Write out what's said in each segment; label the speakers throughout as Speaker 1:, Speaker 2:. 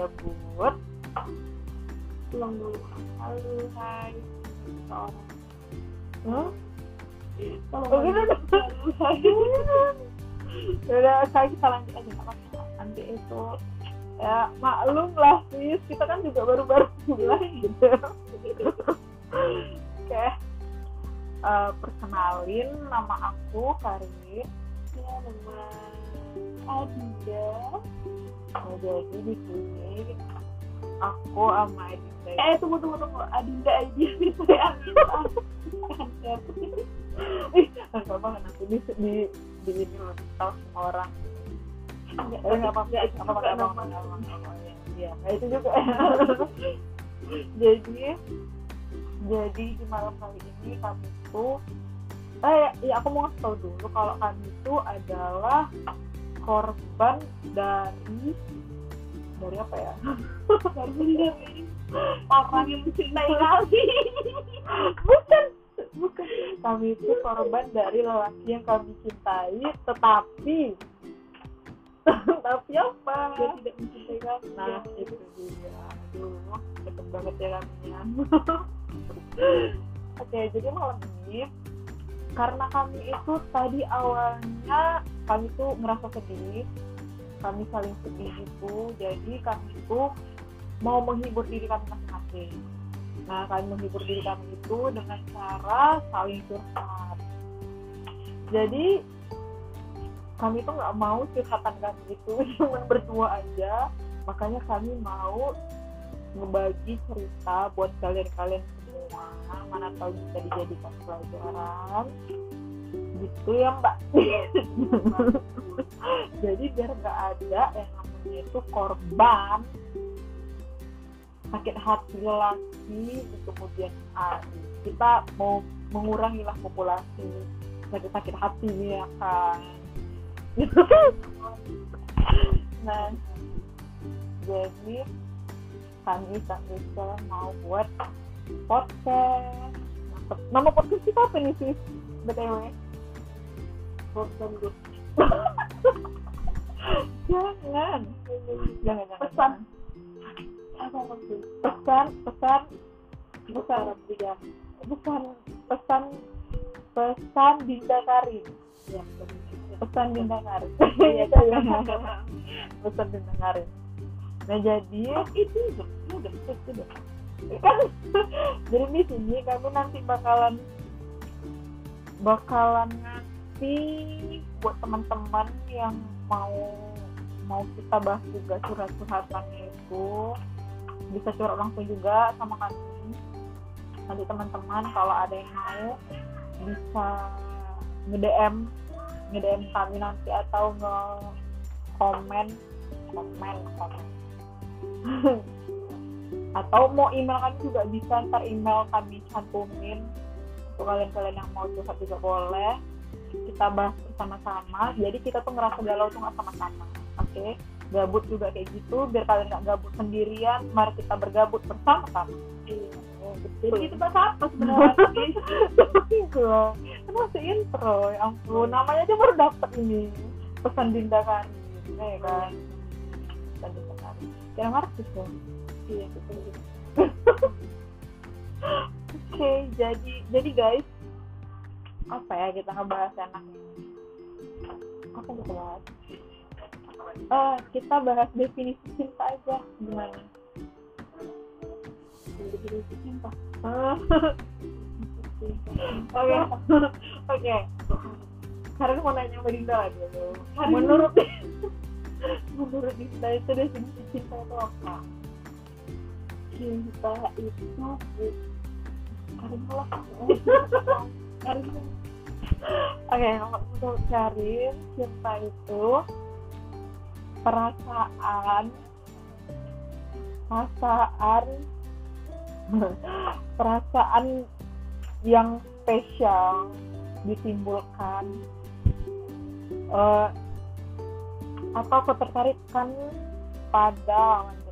Speaker 1: gabut
Speaker 2: pulang dulu
Speaker 1: halo hai seorang
Speaker 2: hmm?
Speaker 1: Oh, gitu. udah saya kita lanjut aja nanti itu ya maklum lah sis. Kita kan juga baru-baru mulai gitu. Oke. Eh, perkenalin nama aku Karin.
Speaker 2: Ya nama
Speaker 1: Adinda nah, jadi di sini. Aku sama Adinda.
Speaker 2: Eh tunggu tunggu tunggu. Adinda aja. Ya
Speaker 1: ih nggak apa nanti di di di ini tahu semua orang.
Speaker 2: Nggak,
Speaker 1: Eh, apa-apa
Speaker 2: nggak,
Speaker 1: nggak apa-apa nggak apa-apa itu juga jadi jadi di malam kali ini kami tuh eh ya aku mau ngasih tahu dulu kalau kami itu adalah korban dari dari apa ya?
Speaker 2: Dari dari orang yang mencintai kami.
Speaker 1: Bukan bukan. Kami itu korban dari lelaki yang kami cintai tetapi tapi apa?
Speaker 2: Dia tidak mencintai kami.
Speaker 1: Nah itu dia. Aduh deket banget ya kaminya. Oke jadi malam ini karena kami itu tadi awalnya kami tuh ngerasa sedih kami saling sedih gitu jadi kami itu mau menghibur diri kami masing-masing. Nah kami menghibur diri kami itu dengan cara saling curhat. Jadi kami tuh nggak mau curhatan kami itu cuma berdua aja. Makanya kami mau ngebagi cerita buat kalian-kalian semua mana tahu bisa dijadikan pelajaran? Gitu ya mbak. Jadi biar nggak ada yang namanya itu korban sakit hati lelaki kemudian hari kita mau mengurangi lah populasi sakit sakit hati ya kan? Nah jadi kami kami mau buat podcast. Nama podcast kita apa nih sih btw jangan. Jangan jangan
Speaker 2: Pesan. apa
Speaker 1: pesan pesan. Bukan.
Speaker 2: Dia
Speaker 1: bukan. Pesan. Pesan Dinda Karin
Speaker 2: ya
Speaker 1: pesan Dinda Karin
Speaker 2: Iya,
Speaker 1: pesan Dinda Karin nah jadi
Speaker 2: itu udah udah itu udah
Speaker 1: kan jadi di sini kami nanti bakalan bakalan ngasih buat teman-teman yang mau mau kita bahas juga curhat-curhatannya itu. Bisa curhat langsung juga sama kami. Nanti teman-teman kalau ada yang mau bisa nge-DM nge-DM kami nanti atau nge komen komen komen atau mau email kami juga bisa ntar email kami cantumin untuk kalian-kalian yang mau curhat juga boleh kita bahas bersama-sama jadi kita tuh ngerasa galau tuh nggak sama-sama oke gabut juga kayak gitu biar kalian nggak gabut sendirian mari kita bergabut bersama-sama
Speaker 2: iya
Speaker 1: Oh,
Speaker 2: jadi itu bahasa apa sebenarnya
Speaker 1: Gitu. Kan masih intro, ya ampun. Namanya aja baru dapet ini. Pesan Dinda Karin, ya kan? Pesan Dinda Karin.
Speaker 2: Iya gitu
Speaker 1: Oke, jadi jadi guys, apa ya kita ngebahas enaknya? Apa kita bahas? Eh, kita bahas definisi cinta aja gimana?
Speaker 2: definisi cinta.
Speaker 1: Oke, oke. Karena mau nanya sama Dinda lagi Menurut menurut Dinda itu definisi cinta itu apa?
Speaker 2: Cinta itu
Speaker 1: Karin lah. Karin. Oke, untuk Karin cinta itu perasaan perasaan perasaan yang spesial ditimbulkan eh, atau ketertarikan pada jenis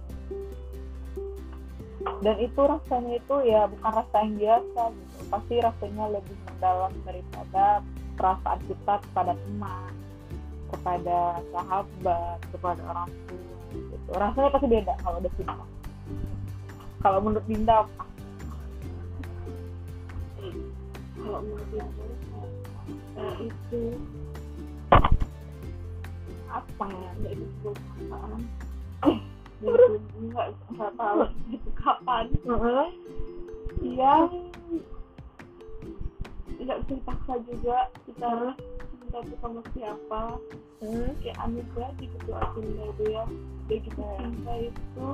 Speaker 1: dan itu rasanya itu ya bukan rasa yang biasa gitu. Pasti rasanya lebih mendalam daripada perasaan kita kepada teman kepada sahabat kepada orang tua gitu. Rasanya pasti beda kalau udah cinta. Kalau menurut Dinda apa?
Speaker 2: Kalau menurut aku eh, itu apa ya? Itu perasaan nggak nggak tahu itu kapan yang nggak bisa dipaksa juga kita harus cinta itu sama siapa
Speaker 1: Hmm.
Speaker 2: kayak anugerah di ketua cinta itu ya udah gitu cinta itu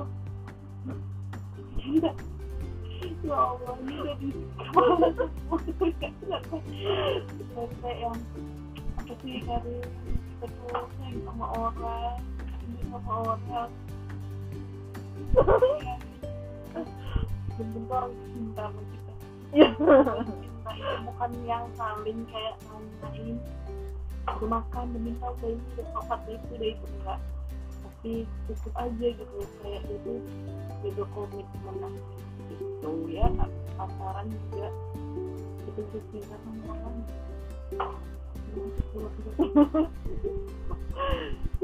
Speaker 2: cinta ya Allah ini udah di kepala semua sampai yang apa sih dari kita tuh sayang sama orang ini sama orang bentuk cinta kita bukan yang saling kayak nanyain udah makan minta udah ini udah udah itu udah itu enggak tapi cukup aja gitu kayak itu itu komitmen itu ya pacaran juga itu cinta sama orang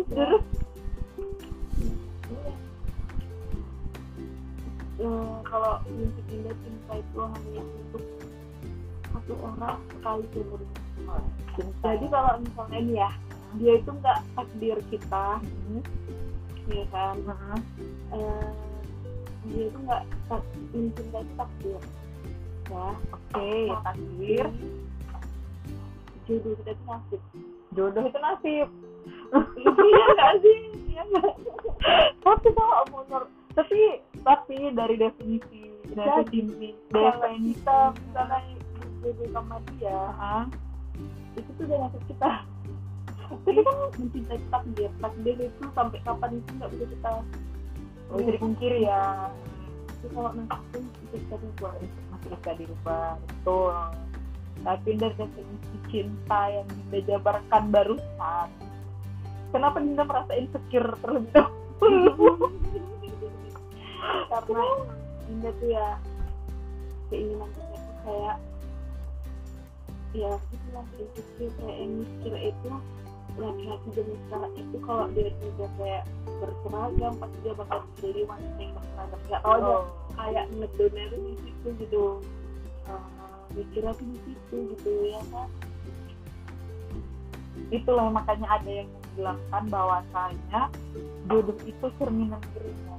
Speaker 1: terus
Speaker 2: Eh, kalau mimpi indah cinta itu hanya untuk satu orang sekali seumur hidup.
Speaker 1: cinta
Speaker 2: Jadi kalau misalnya nih ya, dia itu nggak takdir kita,
Speaker 1: Hmm.
Speaker 2: ya kan?
Speaker 1: Hmm.
Speaker 2: Eh, dia itu nggak tak, mencinta itu takdir, ya.
Speaker 1: oke takdir
Speaker 2: Jodoh kita itu nasib.
Speaker 1: jodoh itu nasib
Speaker 2: Iya nggak sih? Iya nggak?
Speaker 1: tapi kalau menurut tapi tapi dari definisi definisi
Speaker 2: Kalau
Speaker 1: definisi
Speaker 2: kita misalnya jodoh sama dia, itu tuh udah nasib kita. Tapi kan mencintai takdir, takdir itu sampai kapan itu nggak bisa kita
Speaker 1: oh, bisa dipungkiri ya.
Speaker 2: Tapi kalau nasib itu bisa kita rubah.
Speaker 1: masih bisa dirubah betul. Tapi dari definisi cinta yang Dinda jabarkan barusan kenapa Dinda merasa insecure terlebih dahulu
Speaker 2: karena Dinda tuh ya keinginan kita tuh kayak ya gitu lah insecure kayak yang mikir itu laki-laki zaman sekarang itu kalau dia juga kayak berseragam pasti dia bakal beli wanita yang berseragam. Nggak tahu aja
Speaker 1: Oh.
Speaker 2: kayak ngedonnya tuh di situ gitu. Uh, mikirnya tuh di situ gitu ya kan?
Speaker 1: Itulah makanya ada yang membilangkan bahwasanya jodoh itu cerminan dirinya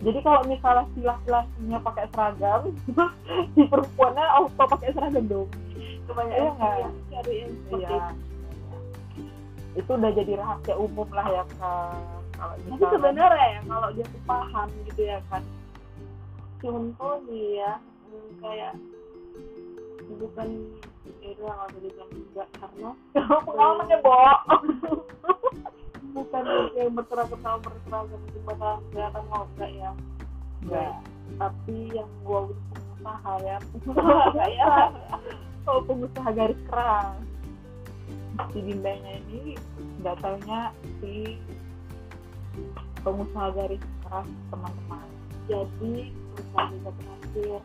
Speaker 1: jadi kalau misalnya si laki-lakinya pakai seragam si perempuannya auto pakai seragam dong
Speaker 2: kebanyakan
Speaker 1: Iya nggak?
Speaker 2: yang cari yang seperti
Speaker 1: iya itu udah jadi rahasia umum lah ya Kak. kalau
Speaker 2: Tapi sebenarnya ya kalau dia tuh paham gitu ya kan. Contoh nih ya, hmm, kayak bukan itu yang harus dibilang juga karena
Speaker 1: pengalamannya Bo
Speaker 2: bukan yang berseragam sama berseragam itu bakal kelihatan mau enggak ya.
Speaker 1: Enggak.
Speaker 2: tapi yang gua pengusaha ya pengusaha ya.
Speaker 1: Kalau pengusaha garis keras. Si bindanya ini nggak taunya si pengusaha garis keras teman-teman.
Speaker 2: Jadi perusahaan juga terakhir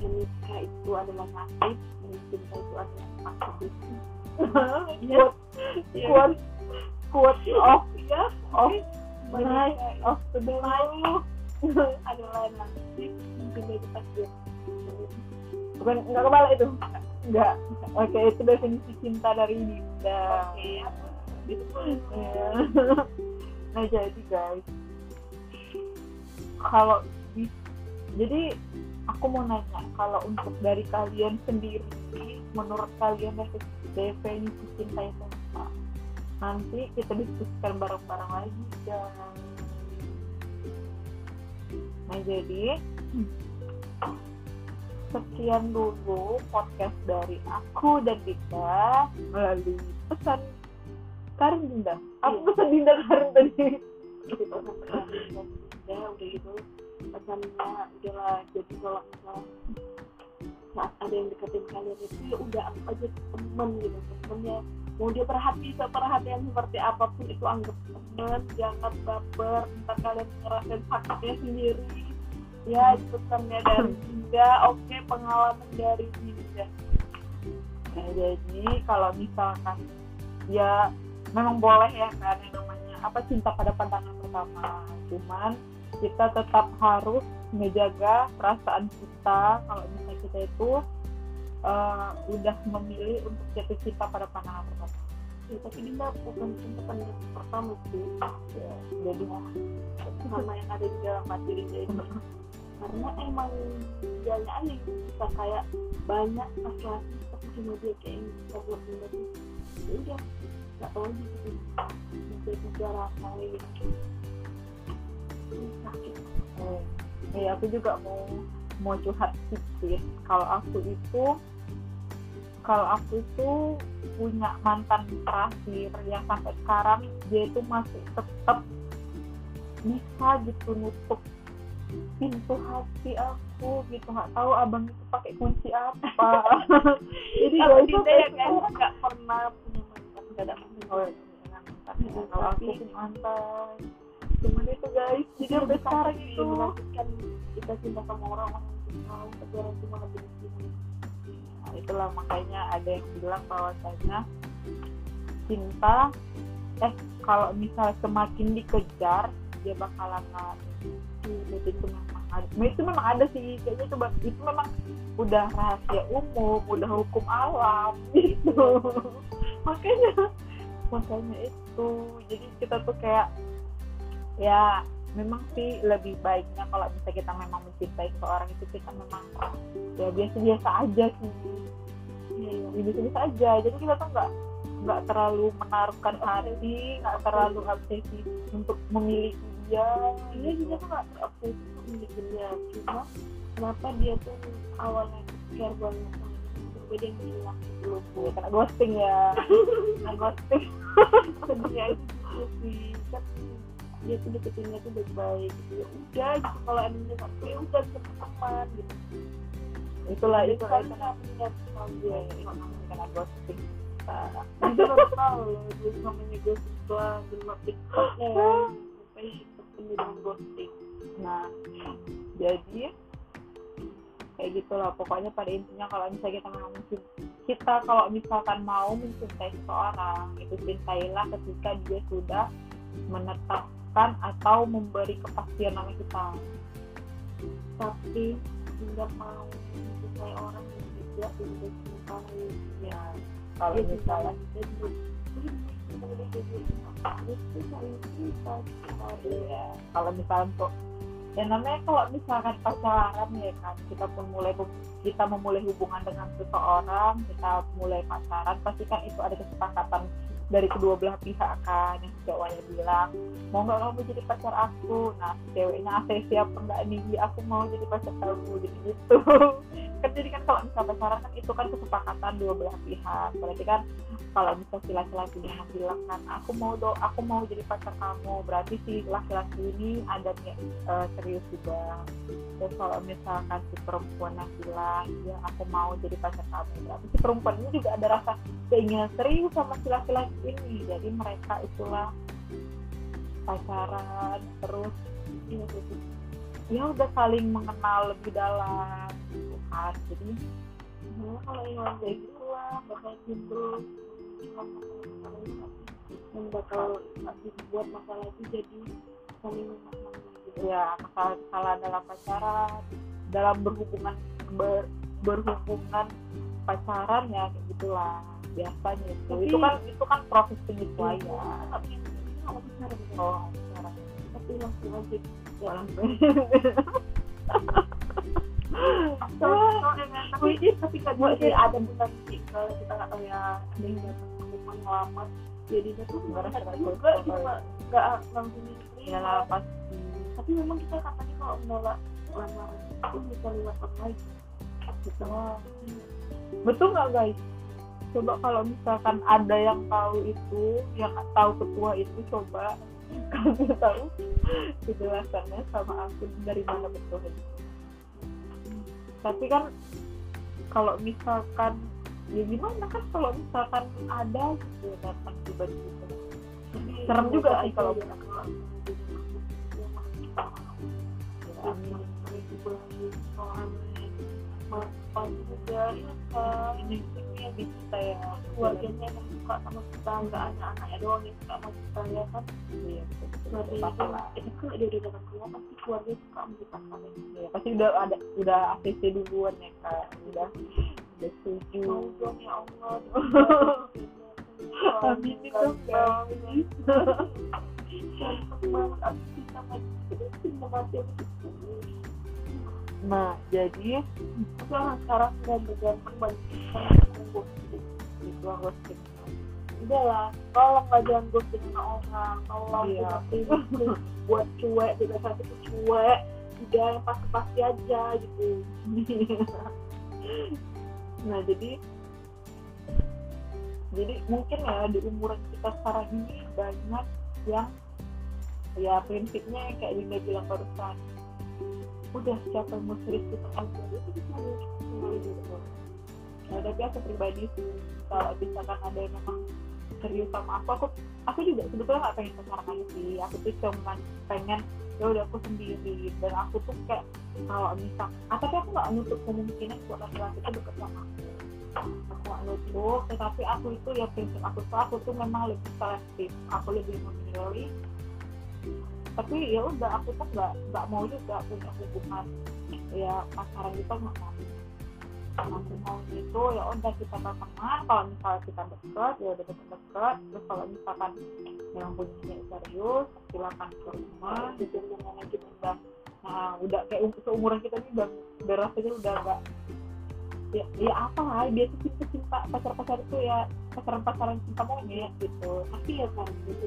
Speaker 2: menikah itu adalah nasib mencinta itu adalah takdir
Speaker 1: Iya. quote quote of
Speaker 2: ya.
Speaker 1: Of night of the day
Speaker 2: adalah nasib mencinta itu takdir
Speaker 1: bukan nggak kebalik itu. Nggak. Oke itu definisi cinta dari Dinda.
Speaker 2: Oke apa gitu
Speaker 1: Iya. nah jadi guys. Kalau di- jadi aku mau nanya kalau untuk dari kalian sendiri menurut kalian defi- definisi cinta itu apa nanti kita diskusikan bareng-bareng lagi guys nah jadi sekian dulu podcast dari aku dan Dinda. Melalui pesan Karin Dinda aku
Speaker 2: Iya.
Speaker 1: pesan Dinda Karin tadi
Speaker 2: ya udah gitu. Pesannya udahlah jadi kalau misalnya saat ada yang deketin kalian itu ya udah anggap aja temen gitu temennya mau dia perhati seperhatian seperti apa pun itu anggap temen jangan baper ntar kalian ngerasain sakitnya sendiri. Ya itu pesannya dari Dinda oke pengalaman dari Dinda
Speaker 1: Nah, jadi kalau misalkan ya memang boleh ya kan yang namanya apa cinta pada pandangan pertama. Cuman kita tetap harus menjaga perasaan kita. Kalau misalnya kita itu uh, udah memilih untuk jatuh cinta pada pandangan pertama
Speaker 2: ya, tapi dia bukan cinta pandangan pertama sih.
Speaker 1: Ya, jadi
Speaker 2: sama yang ada di dalam hati dia itu. Karena emang dia aja bisa kayak banyak laki-laki tapi cuma dia kayak yang bisa buat ya udah nggak tahu gitu bisa juga rasa gitu sakit.
Speaker 1: Oh, ya aku juga mau mau curhat sedikit kalau aku itu kalau aku itu punya mantan terakhir yang sampai sekarang dia itu masih tetap bisa gitu nutup pintu hati aku gitu. Nggak tahu abang itu pakai kunci apa. Jadi
Speaker 2: Kalau
Speaker 1: ya itu
Speaker 2: ya
Speaker 1: kayak
Speaker 2: kan nggak pernah punya mantan nggak ada mantan
Speaker 1: Oh, iya, mantan.
Speaker 2: Iya,
Speaker 1: kalau aku punya mantan cuman itu guys jadi sampai sekarang itu
Speaker 2: menakutkan kita cinta sama orang orang yang tahu tapi orang cuma lebih
Speaker 1: itulah makanya ada yang bilang bahwasanya cinta eh kalau misal semakin dikejar dia bakalan lari itu. Memang ada. Itu memang ada sih kayaknya itu itu memang udah rahasia umum udah hukum alam gitu. Makanya makanya itu. Jadi kita tuh kayak ya memang sih lebih baiknya kalau bisa kita memang mencintai seseorang itu kita memang ya biasa-biasa aja sih. Ya, biasa-biasa aja. Jadi kita tuh nggak nggak terlalu menaruhkan hati nggak terlalu obsesi untuk memiliki dia.
Speaker 2: Dia juga tuh nggak terobsesi untuk memiliki dia. Cuma kenapa dia tuh awalnya care banget sama dia? Gitu loh
Speaker 1: ya kena ghosting ya. Kena ghosting.
Speaker 2: Sedihnya itu sih dia tuh deketinnya tuh baik-baik gitu. Ya udah gitu kalau emang dia nggak ya udah bisa berteman gitu.
Speaker 1: Itulah itu
Speaker 2: kan
Speaker 1: itu
Speaker 2: sama
Speaker 1: ya,
Speaker 2: dia
Speaker 1: itu namanya kena ghosting
Speaker 2: dia baru tahu dia namanya ghosting setelah dengar tiktoknya ya sampai ketemu dengan ghosting?
Speaker 1: Nah jadi kayak gitulah. Pokoknya pada intinya kalau misalnya kita mencin- kita kalau misalkan mau mencintai seseorang itu cintailah ketika dia sudah menetapkan atau memberi kepastian nama kita.
Speaker 2: Tapi nggak mau mencintai orang yang tidak tidak cintai
Speaker 1: ya kalau misalnya
Speaker 2: cintai dia juga itu saling cinta
Speaker 1: ya kalau misalkan kok ya namanya kalau misalkan pacaran ya kan kita pun mulai kita memulai hubungan dengan seseorang kita mulai pacaran pasti kan itu ada kesepakatan dari kedua belah pihak kan yang cowoknya bilang mau nggak kamu jadi pacar aku? Nah ceweknya saya siap enggak nih? Aku mau jadi pacar kamu jadi gitu. Kan jadi kan kalau misal pacaran kan itu kan kesepakatan dua belah pihak. Berarti kan kalau misal si laki-laki yang bilang kan aku mau do aku mau jadi pacar kamu berarti si laki-laki ini ada niat eh, serius juga. Terus kalau misalkan si perempuan yang bilang ya aku mau jadi pacar kamu berarti si perempuan ini juga ada rasa keinginan serius sama si laki-laki ini. Jadi mereka itulah pacaran terus ya, ya udah saling mengenal lebih dalam gitu kan jadi
Speaker 2: Nah, kalau yang kayak gitu lah bakal masalah-masalah yang bakal nanti buat masalah itu jadi saling gitu
Speaker 1: ya masalah kesalahan dalam pacaran dalam berhubungan ber- berhubungan pacaran ya kayak gitulah biasanya. Itu
Speaker 2: Tapi-
Speaker 1: itu kan itu kan proses penyesuaian.
Speaker 2: Tapi nggak mau gitu
Speaker 1: oh pacaran
Speaker 2: tapi langsung aja Wih, tapi kan mungkin ada bukan sih kalau kita nggak tahu ya ada yang datang ke rumah ngelamar jadi dia tuh
Speaker 1: Nggak
Speaker 2: juga gitu nggak langsung
Speaker 1: ya
Speaker 2: diterima
Speaker 1: lah pasti
Speaker 2: tapi memang kita katanya kalau menolak lamaran itu bisa lewat online gitu
Speaker 1: betul nggak guys? Coba kalau misalkan ada yang tahu itu yang tahu ketua itu coba kasih tahu kejelasannya sama aku dari mana betul. Tapi kan kalau misalkan ya gimana kan kalau misalkan ada gitu datang tiba-tiba. Serem juga sih kalau
Speaker 2: ya, kalau
Speaker 1: Ya, amin.
Speaker 2: Mapan juga ya kan
Speaker 1: ini
Speaker 2: ini
Speaker 1: yang di kita ya
Speaker 2: keluarganya yang suka sama kita nggak hanya anaknya doang yang suka sama kita ya kan?
Speaker 1: Iya. Pasti lah.
Speaker 2: itu kan dia udah dapat keluar pasti keluarga suka sama kita kan?
Speaker 1: Iya, pasti udah ada udah ACC duluan ya kak. Udah udah setuju.
Speaker 2: Mau dong ya Allah.
Speaker 1: Amin itu guys
Speaker 2: banget aku bisa mati bisa mati aku
Speaker 1: nah jadi
Speaker 2: aku orang sekarang mau bergantung banyak
Speaker 1: itu ghosting
Speaker 2: udah lah tolong lah jangan ghosting sama orang tolong
Speaker 1: Iya.
Speaker 2: buat cuek juga satu tuh cuek udah yang pasti-pasti aja gitu
Speaker 1: nah jadi jadi mungkin ya di umuran kita sekarang ini banyak yang ya prinsipnya yang kayak Dinda bilang barusan udah siapa yang mau serius kita aja. Itu bisa gitu nah, tapi aku pribadi sih kalau misalkan ada yang memang serius sama aku aku aku juga sebetulnya nggak pengen pacaran sih. Aku tuh cuma pengen ya udah aku sendiri. Dan aku tuh kayak kalau misal ah, tapi aku nggak nutup kemungkinan buat laki-laki itu deket sama aku. Aku nggak nutup tetapi aku itu ya prinsip aku tuh aku tuh memang lebih selektif. Aku lebih memilih tapi ya udah aku tuh nggak nggak mau juga punya hubungan ya pacaran gitu nggak mau. Aku mau gitu ya udah kita berteman. Kalau misalnya kita deket ya udah deket-deket. Terus kalau misalkan yang punya serius silakan ke rumah. Gitu dengan kita udah nah udah kayak um- seumuran kita ini udah udah rasanya udah enggak ya ya apa lah tuh cinta cinta pacar pacar itu ya pacaran pacaran cinta monyet gitu.
Speaker 2: Tapi ya kan gitu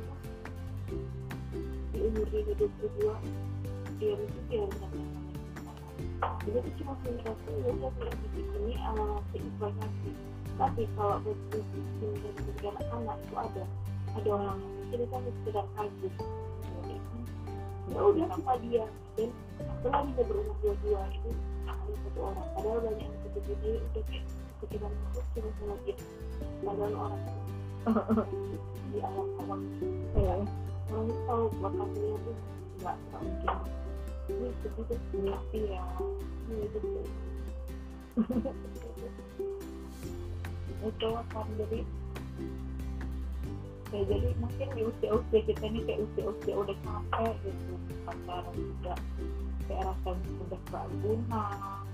Speaker 2: umur dia dua puluh dua dia itu dia dia tuh cuma punya satu ya udah punya fisik ini uh, seimbangnya tapi kalau untuk kemudian anak itu ada ada orang yang jadi kan sekedar kagum ya udah sama dia? Dan apalagi dia berumur dua dua itu ada satu orang. Padahal banyak yang seperti ini udah kayak masuk cuma sama dia. Padahal orang di alam awam
Speaker 1: ya
Speaker 2: orang itu tahu buat aslinya tuh nggak mungkin. Ini begitu
Speaker 1: mimpi ya.
Speaker 2: Ini itu
Speaker 1: itu kan jadi ya jadi mungkin di usia usia kita ini kayak usia usia udah capek gitu. Pacaran juga kayak rasanya udah gak guna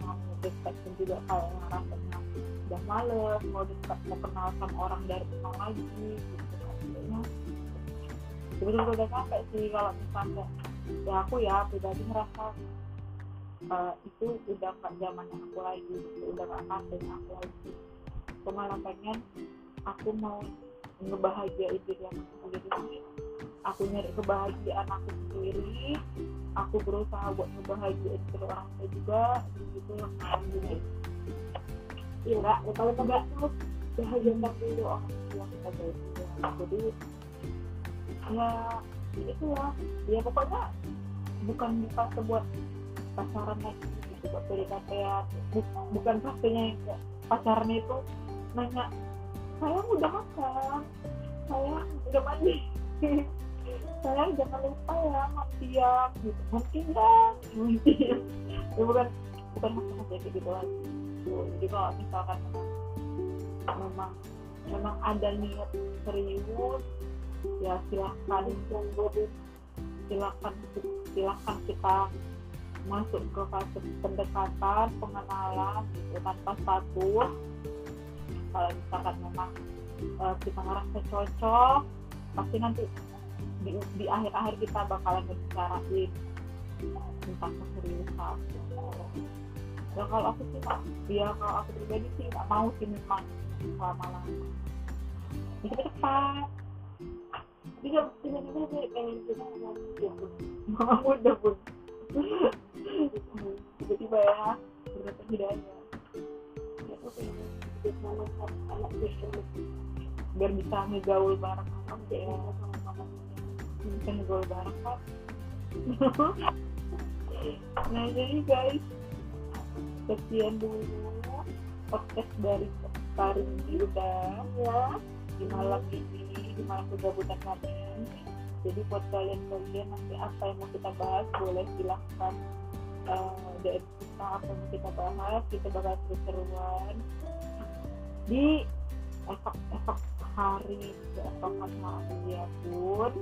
Speaker 1: mau dekat pun juga kayak rasanya udah males mau dekat mau kenal sama orang dari nol lagi gitu sebetulnya udah capek sih kalau misalnya ya aku ya pribadi ngerasa eh, itu udah gak zamannya aku lagi gitu. udah gak fasenya aku lagi. Aku malah pengen aku mau ngebahagiain diri aku sendiri. Aku nyari kebahagiaan aku sendiri. Aku berusaha buat ngebahagiain diri orang lain juga gitu. Nah, jadi
Speaker 2: ya enggak ya kalau enggak tuh bahagiakan dulu orang tua kita
Speaker 1: jadi ya itulah ya pokoknya bukan di fase buat pacaran lagi gitu buat PDKT Bu- bukan yang pacaran itu nanya sayang udah makan sayang udah mandi. Sayang jangan lupa ya mandian gitu mandian mandian ya bukan bukan masalah kayak gitu. Lagi jadi kalau misalkan memang memang ada niat serius ya silahkan silahkan silahkan kita masuk ke fase pendekatan pengenalan gitu tanpa status. Kalau misalkan memang eh, kita ngerasa cocok pasti nanti di, di akhir-akhir kita bakalan membicarain tentang keseriusan. Ya kalau aku sih ya kalau aku pribadi sih nggak mau sih memang lama-lama cepat
Speaker 2: dia tiba-tiba dia pengen kita pun
Speaker 1: mama muda pun tiba-tiba ya berdapat hidayah
Speaker 2: dia tuh pengen dia sama anak dulu
Speaker 1: biar bisa ngegaul bareng sama
Speaker 2: dia sama mama
Speaker 1: bisa ngegaul bareng kok nah jadi guys sekian dulu podcast dari Kari udah
Speaker 2: ya
Speaker 1: di malam ini di malam kegabutan kami jadi buat kalian-kalian nanti apa yang mau kita bahas boleh silahkan uh, DM kita apa yang mau kita bahas kita bakal terus seruan di esok esok hari keesokan hari pun.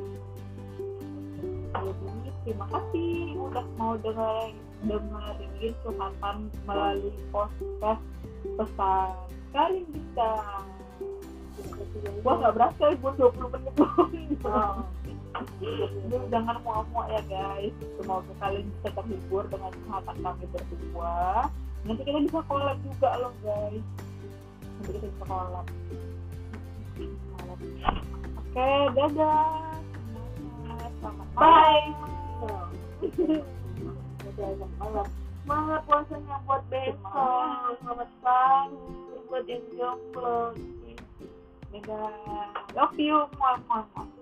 Speaker 1: Jadi terima kasih udah mau dengerin dengerin curhatan melalui podcast pesan kali bisa gua nggak berasa gua 20 menit doang
Speaker 2: Oh.
Speaker 1: Jadi jangan muak-muak ya guys semoga kalian bisa terhibur dengan curhatan kami berdua nanti kita bisa collab juga loh guys nanti kita bisa collab oke dadah semuanya selamat
Speaker 2: Bye. agak malam. Semangat puasanya buat besok. Selamat pagi buat yang jomblo.
Speaker 1: nag-lock you, mga, mga, mga.